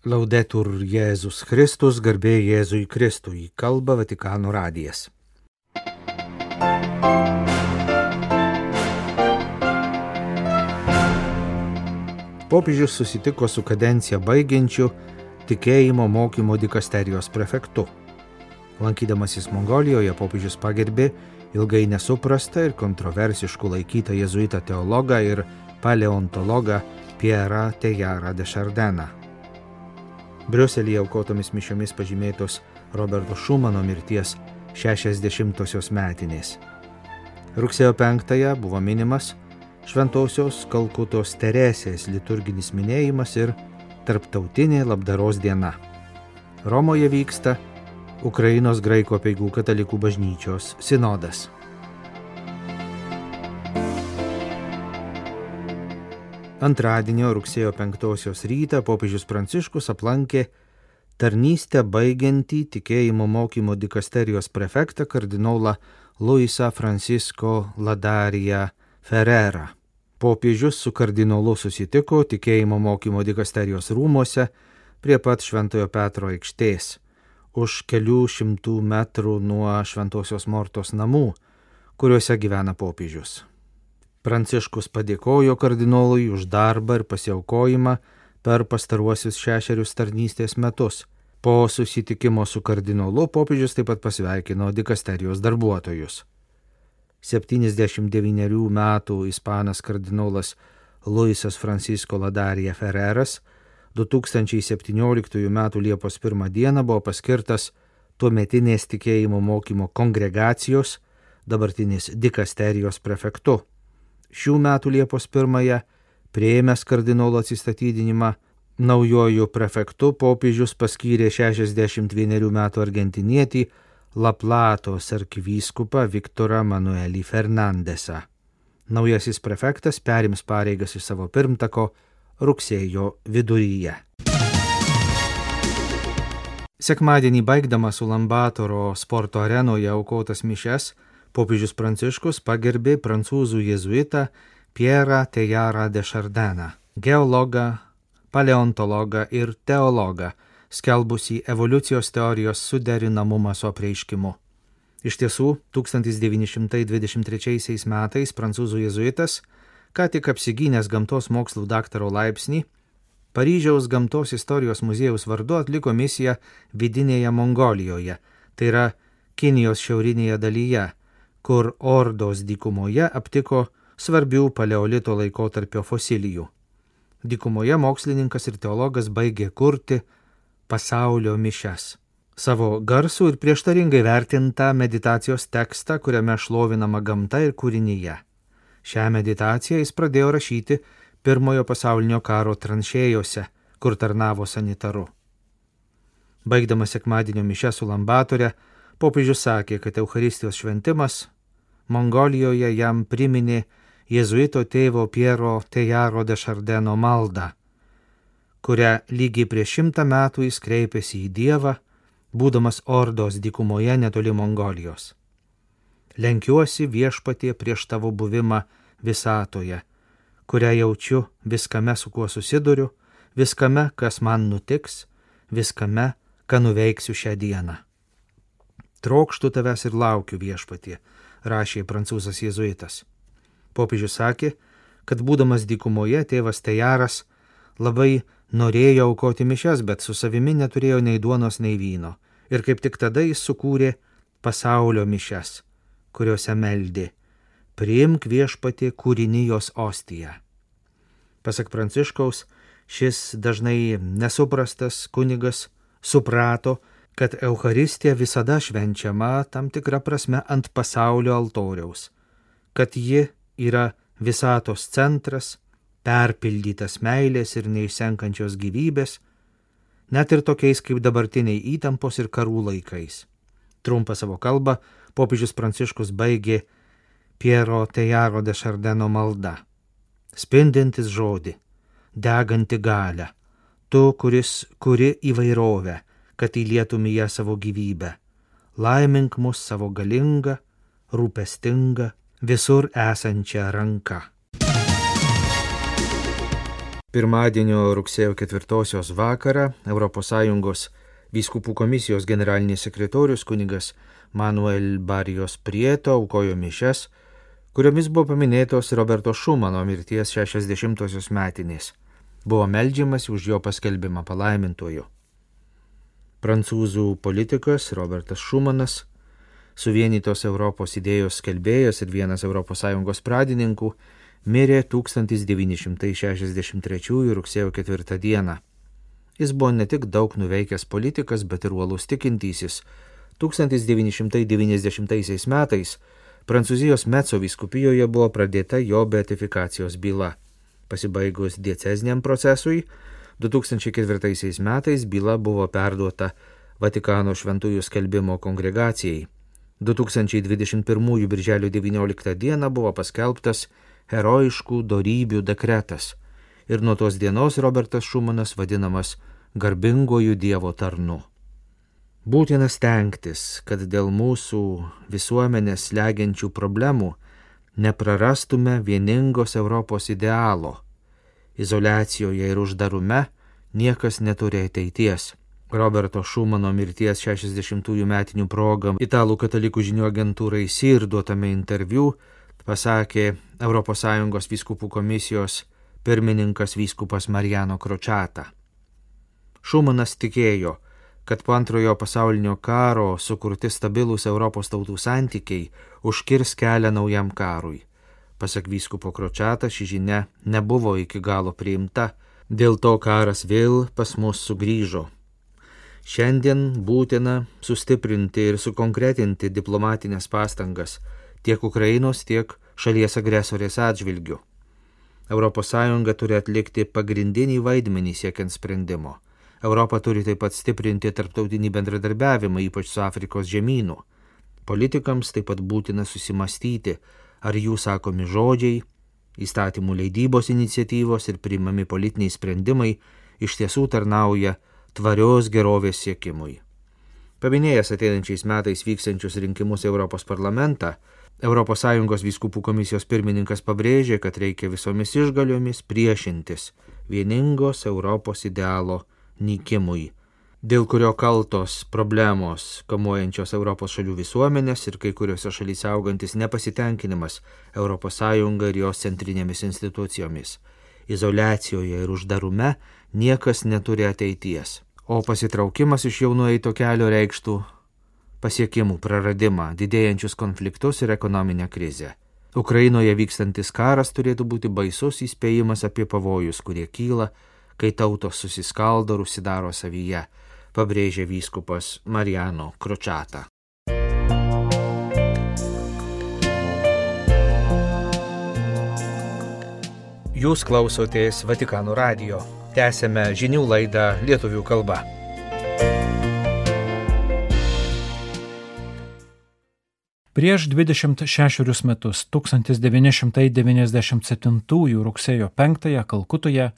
Laudetur Jėzus Kristus, garbė Jėzui Kristui, kalba Vatikano radijas. Popiežius susitiko su kadenciją baigiančiu tikėjimo mokymo dikasterijos prefektu. Lankydamasis Mongolijoje popiežius pagerbė ilgai nesuprastą ir kontroversiškų laikytą jezuitą teologą ir paleontologą Pierre Tejarą de Chardeną. Briuselėje aukotomis mišiomis pažymėtos Roberto Šumano mirties 60-osios metinės. Rugsėjo 5-ąją buvo minimas Šventojios Kalkutos Teresės liturginis minėjimas ir Tarptautinė labdaros diena. Romoje vyksta Ukrainos graiko peigų katalikų bažnyčios sinodas. Antradienio rugsėjo 5 rytą popiežius Pranciškus aplankė tarnystę baigiantį tikėjimo mokymo dikasterijos prefektą kardinolą Luisą Francisco Ladariją Ferrerą. Popiežius su kardinolu susitiko tikėjimo mokymo dikasterijos rūmose prie pat Šventojo Petro aikštės, už kelių šimtų metrų nuo Šventosios Mortos namų, kuriuose gyvena popiežius. Pranciškus padėkojo kardinolui už darbą ir pasiaukojimą per pastaruosius šešerius tarnystės metus. Po susitikimo su kardinolu popiežius taip pat pasveikino dikasterijos darbuotojus. 79 metų ispanas kardinolas Luisas Francisco Ladarija Ferreras 2017 m. Liepos 1 d. buvo paskirtas tuometinės tikėjimo mokymo kongregacijos, dabartinės dikasterijos prefektu šių metų Liepos 1-ąją, prieėmęs kardinolo atsistatydinimą, naujojų prefektu popiežius paskyrė 61 metų argentinietį Laplatos arkivyskupą Viktorą Manuelį Fernandesą. Naujasis prefektas perims pareigas iš savo pirmtako rugsėjo viduryje. Sekmadienį baigdamas Ulambatoro sporto arenoje aukotas mišes, popiežius Pranciškus pagerbė prancūzų jėzuitą Pierre Tejarą de Chardeną, geologą, paleontologą ir teologą, skelbusį evoliucijos teorijos suderinamumą su apreiškimu. Iš tiesų, 1923 metais prancūzų jėzuitas, ką tik apsigynęs gamtos mokslų daktaro laipsnį, Paryžiaus gamtos istorijos muziejaus vardu atliko misiją vidinėje Mongolijoje, tai yra Kinijos šiaurinėje dalyje, kur Ordos dykumoje aptiko svarbių paleolito laikotarpio fosilijų. Dykumoje mokslininkas ir teologas baigė kurti pasaulio mišes. Savo garsų ir prieštaringai vertintą meditacijos tekstą, kuriame šlovinama gamta ir kūrinyje. Šią meditaciją jis pradėjo rašyti pirmojo pasaulinio karo tranšėjose, kur tarnavo sanitaru. Baigdamas sekmadienio mišę su lambatorė, popiežius sakė, kad Euharistijos šventimas Mongolijoje jam priminė jėzuito tėvo Piero Tejaro de Šardeno maldą, kurią lygiai prieš šimtą metų jis kreipėsi į Dievą, būdamas Ordos dykumoje netoli Mongolijos. Lenkiuosi viešpatie prieš tavo buvimą visatoje, kurią jaučiu viskame, su kuo susiduriu, viskame, kas man nutiks, viskame, ką nuveiksiu šią dieną. Trokštų tavęs ir laukiu viešpatie, rašė prancūzas jėzuitas. Popiežius sakė, kad būdamas dykumoje tėvas Tejaras labai norėjo aukoti mišes, bet su savimi neturėjo nei duonos, nei vyno. Ir kaip tik tada jis sukūrė pasaulio mišes, kuriuose meldė - priimk viešpatį kūrinijos ostiją. Pasak Pranciškaus, šis dažnai nesuprastas kunigas suprato, kad Euharistija visada švenčiama tam tikrą prasme ant pasaulio altoriaus, kad ji yra visatos centras, perpildytas meilės ir neišsenkančios gyvybės, net ir tokiais kaip dabartiniai įtampos ir karų laikais. Trumpą savo kalbą popiežius Pranciškus baigė Piero Tejaro de Šardeno malda. Spindintis žodį, deganti galę, tu, kuris kuri įvairovę, kad įlietum į ją savo gyvybę. Laimink mus savo galingą, rūpestingą, visur esančią ranką. Pirmadienio rugsėjo 4 vakarą ES vyskupų komisijos generalinis sekretorius kunigas Manuel Barijos Prieto aukojo mišes, kuriomis buvo paminėtos Roberto Šumano mirties 60-osios metinės. Buvo melžiamas už jo paskelbimą palaimintoju. Prancūzų politikas Robertas Šumanas, suvienytos Europos idėjos skelbėjas ir vienas ES pradininkų, mirė 1963 rugsėjo 4 dieną. Jis buvo ne tik daug nuveikęs politikas, bet ir uolus tikintysis. 1990 metais Prancūzijos Metso viskupijoje buvo pradėta jo beatifikacijos byla. Pasibaigus diecezniam procesui, 2004 metais byla buvo perduota Vatikano šventųjų skelbimo kongregacijai. 2021 birželio 19 dieną buvo paskelbtas herojiškų darybių dekretas ir nuo tos dienos Robertas Šumanas vadinamas garbingojų Dievo tarnu. Būtina stengtis, kad dėl mūsų visuomenės legiančių problemų neprarastume vieningos Europos idealo. Izolacijoje ir uždarume niekas neturi ateities. Roberto Šumano mirties 60-ųjų metinių progą Italų katalikų žinių agentūrai SIR duotame interviu pasakė ES vyskupų komisijos pirmininkas vyskupas Marijano Kročata. Šumanas tikėjo, kad po antrojo pasaulinio karo sukurti stabilūs Europos tautų santykiai užkirs kelią naujam karui. Pasak vyskupo Kročata, ši žinia nebuvo iki galo priimta, dėl to karas vėl pas mus sugrįžo. Šiandien būtina sustiprinti ir sukonkretinti diplomatinės pastangas tiek Ukrainos, tiek šalies agresorės atžvilgių. ES turi atlikti pagrindinį vaidmenį siekiant sprendimo. Europa turi taip pat stiprinti tarptautinį bendradarbiavimą, ypač su Afrikos žemynu. Politikams taip pat būtina susimastyti, ar jų sakomi žodžiai, įstatymų leidybos iniciatyvos ir priimami politiniai sprendimai iš tiesų tarnauja tvarios gerovės siekimui. Paminėjęs ateinančiais metais vyksiančius rinkimus Europos parlamentą, ES vyskupų komisijos pirmininkas pabrėžė, kad reikia visomis išgaliomis priešintis vieningos Europos idealo nykimui, dėl kurio kaltos problemos kamuojančios Europos šalių visuomenės ir kai kuriuose šalyse augantis nepasitenkinimas ES ir jos centrinėmis institucijomis. Izolacijoje ir uždarume niekas neturi ateities, o pasitraukimas iš jau nueito kelio reikštų pasiekimų praradimą, didėjančius konfliktus ir ekonominę krizę. Ukrainoje vykstantis karas turėtų būti baisus įspėjimas apie pavojus, kurie kyla, kai tautos susiskaldo ir užsidaro savyje, pabrėžė vyskupas Mariano Kročata. Jūs klausotės Vatikano radio. Tęsėme žinių laidą lietuvių kalba. Prieš 26 metus 1997 rugsėjo 5 Kalkutoje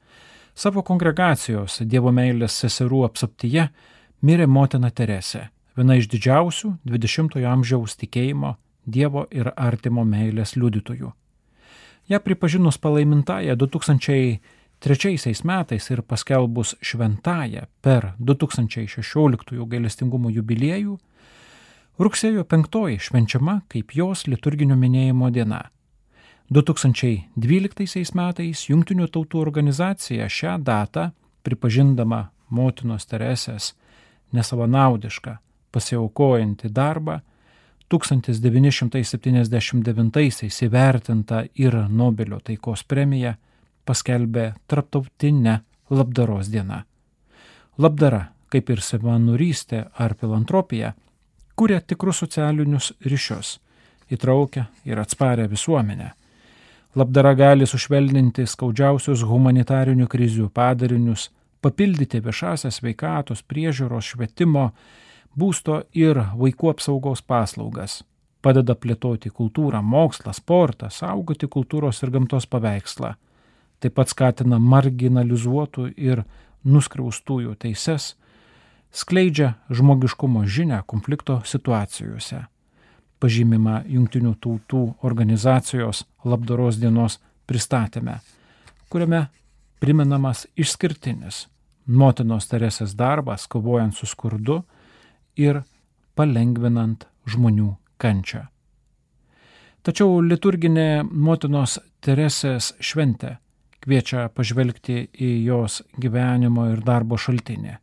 savo kongregacijos Dievo meilės seserų apsaptyje mirė motina Teresė, viena iš didžiausių 20-ojo amžiaus tikėjimo, Dievo ir artimo meilės liudytojų. Ja pripažinus palaimintąją 2003 metais ir paskelbus šventąją per 2016 gailestingumo jubiliejų, Rugsėjo 5 švenčiama kaip jos liturginio minėjimo diena. 2012 metais Junktinių tautų organizacija šią datą, pripažindama motinos Teresės nesavanaudišką pasiaukojantį darbą, 1979 įvertinta ir Nobelio taikos premija paskelbė Tarptautinę labdaros dieną. Labdara, kaip ir savanurystė ar filantropija, kuria tikrus socialinius ryšius, įtraukia ir atsparę visuomenę. Labdara gali sušvelninti skaudžiausius humanitarinių krizių padarinius, papildyti viešasias veikatos, priežiūros, švietimo, būsto ir vaikų apsaugos paslaugas, padeda plėtoti kultūrą, mokslą, sportą, saugoti kultūros ir gamtos paveikslą, taip pat skatina marginalizuotų ir nuskriaustųjų teises, skleidžia žmogiškumo žinę konflikto situacijose. Pažymima Junktinių tautų organizacijos labdaros dienos pristatėme, kuriame primenamas išskirtinis motinos Teresės darbas kovojant su skurdu ir palengvinant žmonių kančią. Tačiau liturginė motinos Teresės šventė kviečia pažvelgti į jos gyvenimo ir darbo šaltinį.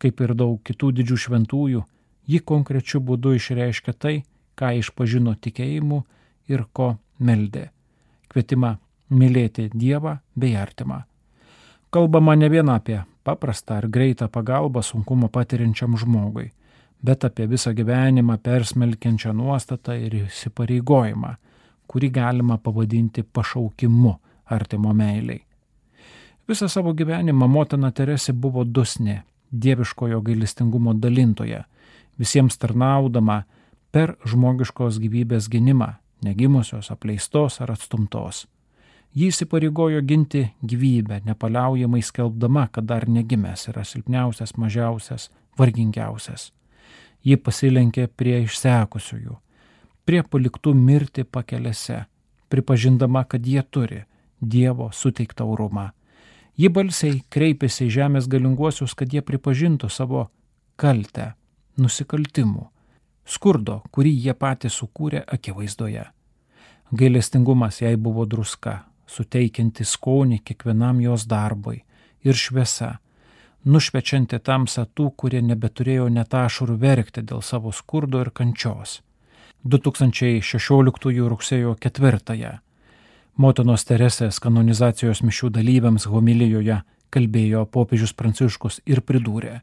Kaip ir daug kitų didžių šventųjų, ji konkrečiu būdu išreiškia tai, ką išpažino tikėjimu ir ko meldė. Kvietimą mylėti Dievą bei artimą. Kalbama ne vien apie paprastą ar greitą pagalbą sunkumo patiriančiam žmogui, bet apie visą gyvenimą persmelkiančią nuostatą ir įsipareigojimą, kurį galima pavadinti pašaukimu artimo meiliai. Visą savo gyvenimą motina Teresė buvo dusni, dieviškojo gailestingumo dalintoje, visiems tarnaudama per žmogiškos gyvybės gynimą, negimusios, apleistos ar atstumtos. Jį įsipareigojo ginti gyvybę, nepaliaujamai skelbdama, kad dar negimęs yra silpniausias, mažiausias, vargingiausias. Ji pasilenkė prie išsekusiųjų, prie paliktų mirti pakelėse, pripažindama, kad jie turi Dievo suteiktą orumą. Ji balsiai kreipėsi į žemės galinguosius, kad jie pripažintų savo kaltę, nusikaltimų, skurdo, kurį jie patys sukūrė akivaizdoje. Gailestingumas jai buvo druska, suteikianti skonį kiekvienam jos darbui ir šviesa, nušvečianti tamsą tų, kurie nebeturėjo netašurų verkti dėl savo skurdo ir kančios. 2016 rugsėjo 4 motinos Teresės kanonizacijos mišių dalyviams homilijoje kalbėjo popiežius Pranciškus ir pridūrė,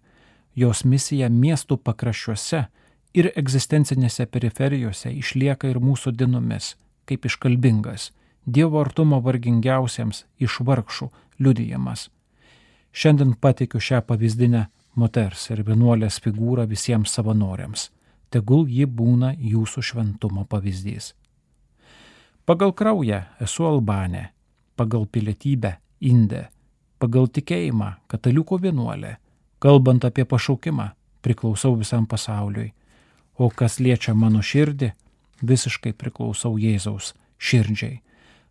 jos misija miestų pakraščiuose ir egzistencinėse periferijose išlieka ir mūsų dienomis, kaip iškalbingas, Dievo artumo vargingiausiems iš vargšų liudijimas. Šiandien patikiu šią pavyzdinę moters ir vienuolės figūrą visiems savanoriams. Tegul ji būna jūsų šventumo pavyzdys. Pagal kraują esu Albanė, pagal pilietybę Indė, pagal tikėjimą katalikų vienuolė, kalbant apie pašaukimą priklausau visam pasauliui, o kas liečia mano širdį, visiškai priklausau Jėzaus širdžiai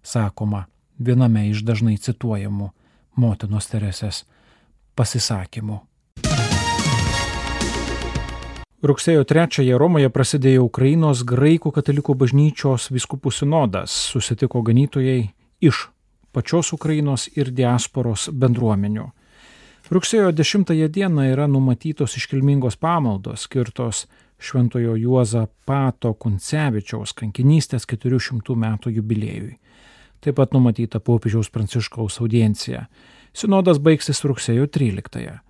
sakoma viename iš dažnai cituojamų motinos Teresės pasisakymų. Rugsėjo 3-ąją Romoje prasidėjo Ukrainos graikų katalikų bažnyčios viskupų sinodas, susitiko ganytojai iš pačios Ukrainos ir diasporos bendruomenių. Rugsėjo 10 dieną yra numatytos iškilmingos pamaldos skirtos Šventojo Juozapato Kuncevičiaus kankinystės 400 metų jubiliejui. Taip pat numatyta popiežiaus pranciškaus audiencija. Sinodas baigsis rugsėjo 13-ąją.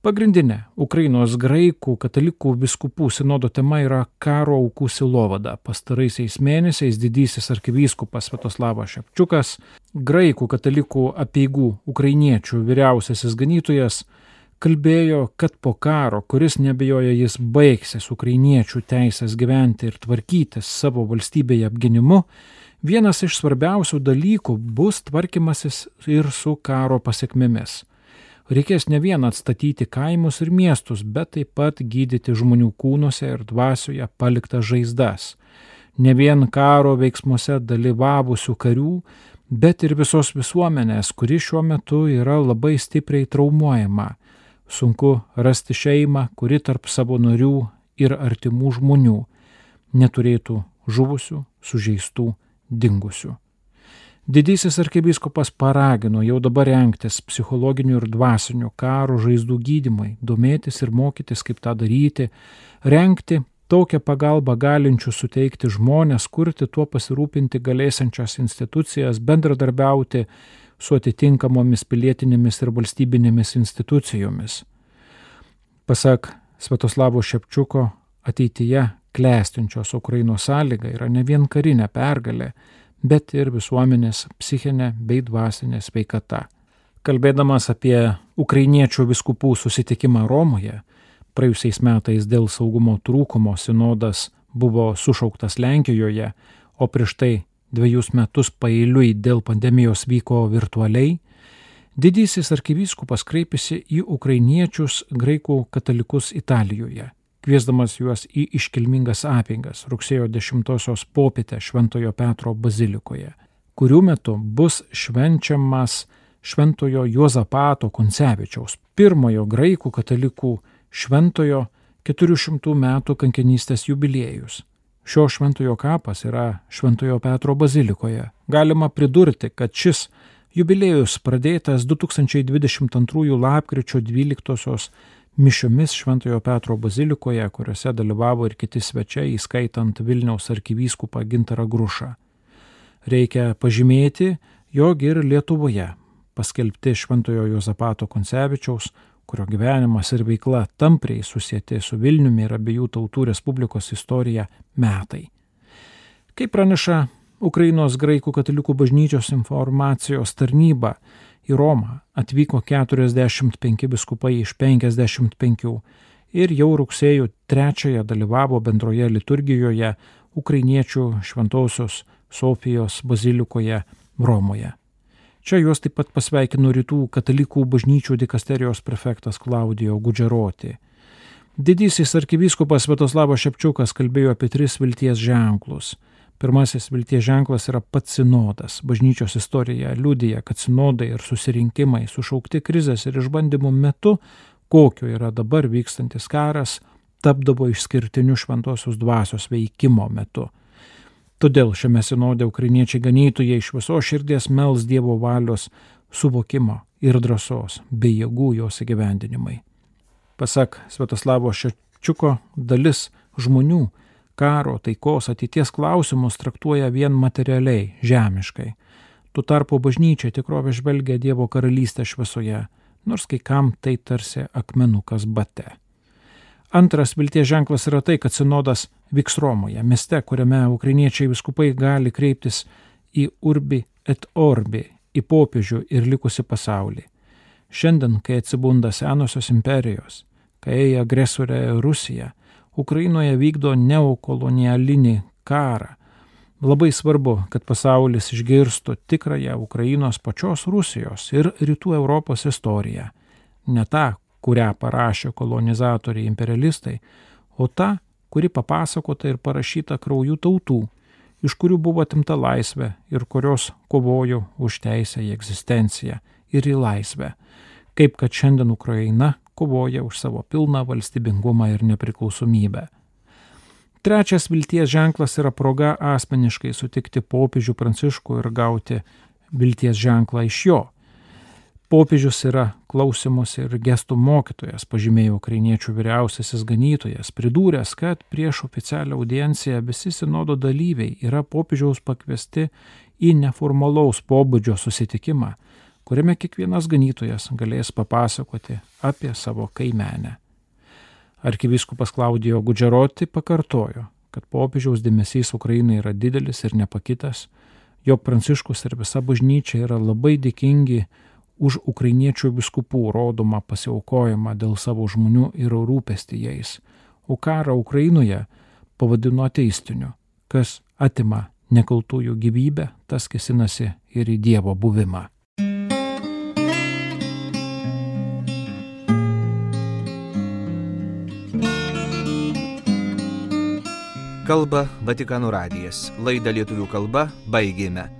Pagrindinė Ukrainos graikų katalikų viskupų sinodo tema yra karo aukų silovada. Pastaraisiais mėnesiais didysis arkivyskupas Svetoslavas Šepčiukas, graikų katalikų apieigų ukrainiečių vyriausiasis ganytojas, kalbėjo, kad po karo, kuris nebejoja jis baigsis ukrainiečių teisės gyventi ir tvarkytis savo valstybėje apginimu, vienas iš svarbiausių dalykų bus tvarkymasis ir su karo pasiekmėmis. Reikės ne vien atstatyti kaimus ir miestus, bet taip pat gydyti žmonių kūnuose ir dvasioje paliktas žaizdas. Ne vien karo veiksmuose dalyvavusių karių, bet ir visos visuomenės, kuri šiuo metu yra labai stipriai traumuojama. Sunku rasti šeimą, kuri tarp savo narių ir artimų žmonių neturėtų žuvusių, sužeistų dingusių. Didysis arkivyskupas paragino jau dabar renktis psichologinių ir dvasinių karo žaizdų gydimai, domėtis ir mokytis, kaip tą daryti, renkti tokią pagalbą galinčių suteikti žmonės, kurti tuo pasirūpinti galėsiančias institucijas, bendradarbiauti su atitinkamomis pilietinėmis ir valstybinėmis institucijomis. Pasak Svetoslavo Šepčiuko, ateityje klestinčios Ukrainos sąlyga yra ne vien karinė pergalė, bet ir visuomenės psichinė bei dvasinė sveikata. Kalbėdamas apie ukrainiečių viskupų susitikimą Romoje, praėjusiais metais dėl saugumo trūkumo sinodas buvo sušauktas Lenkijoje, o prieš tai dviejus metus pailiui dėl pandemijos vyko virtualiai, didysis arkivyskupas kreipėsi į ukrainiečius graikų katalikus Italijoje kviesdamas juos į iškilmingas apingas rugsėjo 10-osios popietę Šventojo Petro bazilikoje, kurių metu bus švenčiamas šventojo Juozapato Koncevičiaus, pirmojo graikų katalikų šventojo 400 metų kankinystės jubiliejus. Šio šventojo kapas yra Šventojo Petro bazilikoje. Galima pridurti, kad šis jubiliejus pradėtas 2022 lapkričio 12 mišiomis Šventojo Petro bazilikoje, kuriuose dalyvavo ir kiti svečiai, įskaitant Vilniaus arkivyskupą Gintarą Grušą. Reikia pažymėti, jog ir Lietuvoje paskelbti Šventojo Jozapato Koncevičiaus, kurio gyvenimas ir veikla tampriai susijęti su Vilniumi ir abiejų tautų Respublikos istorija metai. Kaip praneša Ukrainos graikų katalikų bažnyčios informacijos tarnyba, į Romą atvyko 45 biskupai iš 55 ir jau rugsėjo 3 dalyvavo bendroje liturgijoje ukrainiečių šventosios Sofijos bazilikoje Romoje. Čia juos taip pat pasveikino rytų katalikų bažnyčių dikasterijos prefektas Klaudijo Gudžeroti. Didysis arkivyskupas Svetoslavas Šepčiukas kalbėjo apie tris vilties ženklus. Pirmasis vilties ženklas yra pats sinodas. Bažnyčios istorija liūdija, kad sinodai ir susirinkimai sušaukti krizės ir išbandymų metu, kokio yra dabar vykstantis karas, tapdavo išskirtiniu šventosios dvasios veikimo metu. Todėl šiame sinode ukrainiečiai ganytojai iš viso širdies mels Dievo valios suvokimo ir drąsos bei jėgų jos įgyvendinimai. Pasak Svetoslavo Šečiuko, dalis žmonių karo, taikos, ateities klausimus traktuoja vien materialiai, žemiškai. Tuo tarpu bažnyčia tikrovė žvelgia Dievo karalystę šviesoje, nors kai kam tai tarsi akmenukas bate. Antras vilties ženklas yra tai, kad sinodas vyks Romoje, mieste, kuriame ukrainiečiai viskupai gali kreiptis į urbi et orbi, į popiežių ir likusi pasaulį. Šiandien, kai atsibunda senosios imperijos, kai agresorė Rusija Ukrainoje vykdo neokolonialinį karą, labai svarbu, kad pasaulis išgirstų tikrąją Ukrainos pačios Rusijos ir rytų Europos istoriją. Ne tą, kurią parašė kolonizatoriai imperialistai, o ta, kuri papasakota ir parašyta kraujų tautų, iš kurių buvo atimta laisvė ir kurios kovojo už teisę į egzistenciją ir į laisvę, kaip kad šiandien Ukraina kovoja už savo pilną valstybingumą ir nepriklausomybę. Trečias vilties ženklas yra proga asmeniškai sutikti popiežių pranciškų ir gauti vilties ženklą iš jo Popiežius yra klausimus ir gestų mokytojas, pažymėjo ukrainiečių vyriausiasis ganytojas, pridūręs, kad prieš oficialią audienciją visi sinodo dalyviai yra popiežiaus pakviesti į neformalaus pobūdžio susitikimą, kuriame kiekvienas ganytojas galės papasakoti apie savo kaimenę. Arkiviskupas Klaudijo Gudžeroti pakartojo, kad popiežiaus dėmesys Ukrainai yra didelis ir nepakitas, jog Pranciškus ir visa bažnyčia yra labai dėkingi už ukrainiečių biskupų rodomą pasiaukojimą dėl savo žmonių ir rūpestį jais, o karą Ukrainoje pavadino ateistiniu, kas atima nekaltųjų gyvybę, tas kesinasi ir į Dievo buvimą. Kalba Vatikano radijas. Laidą lietuvių kalba baigėme.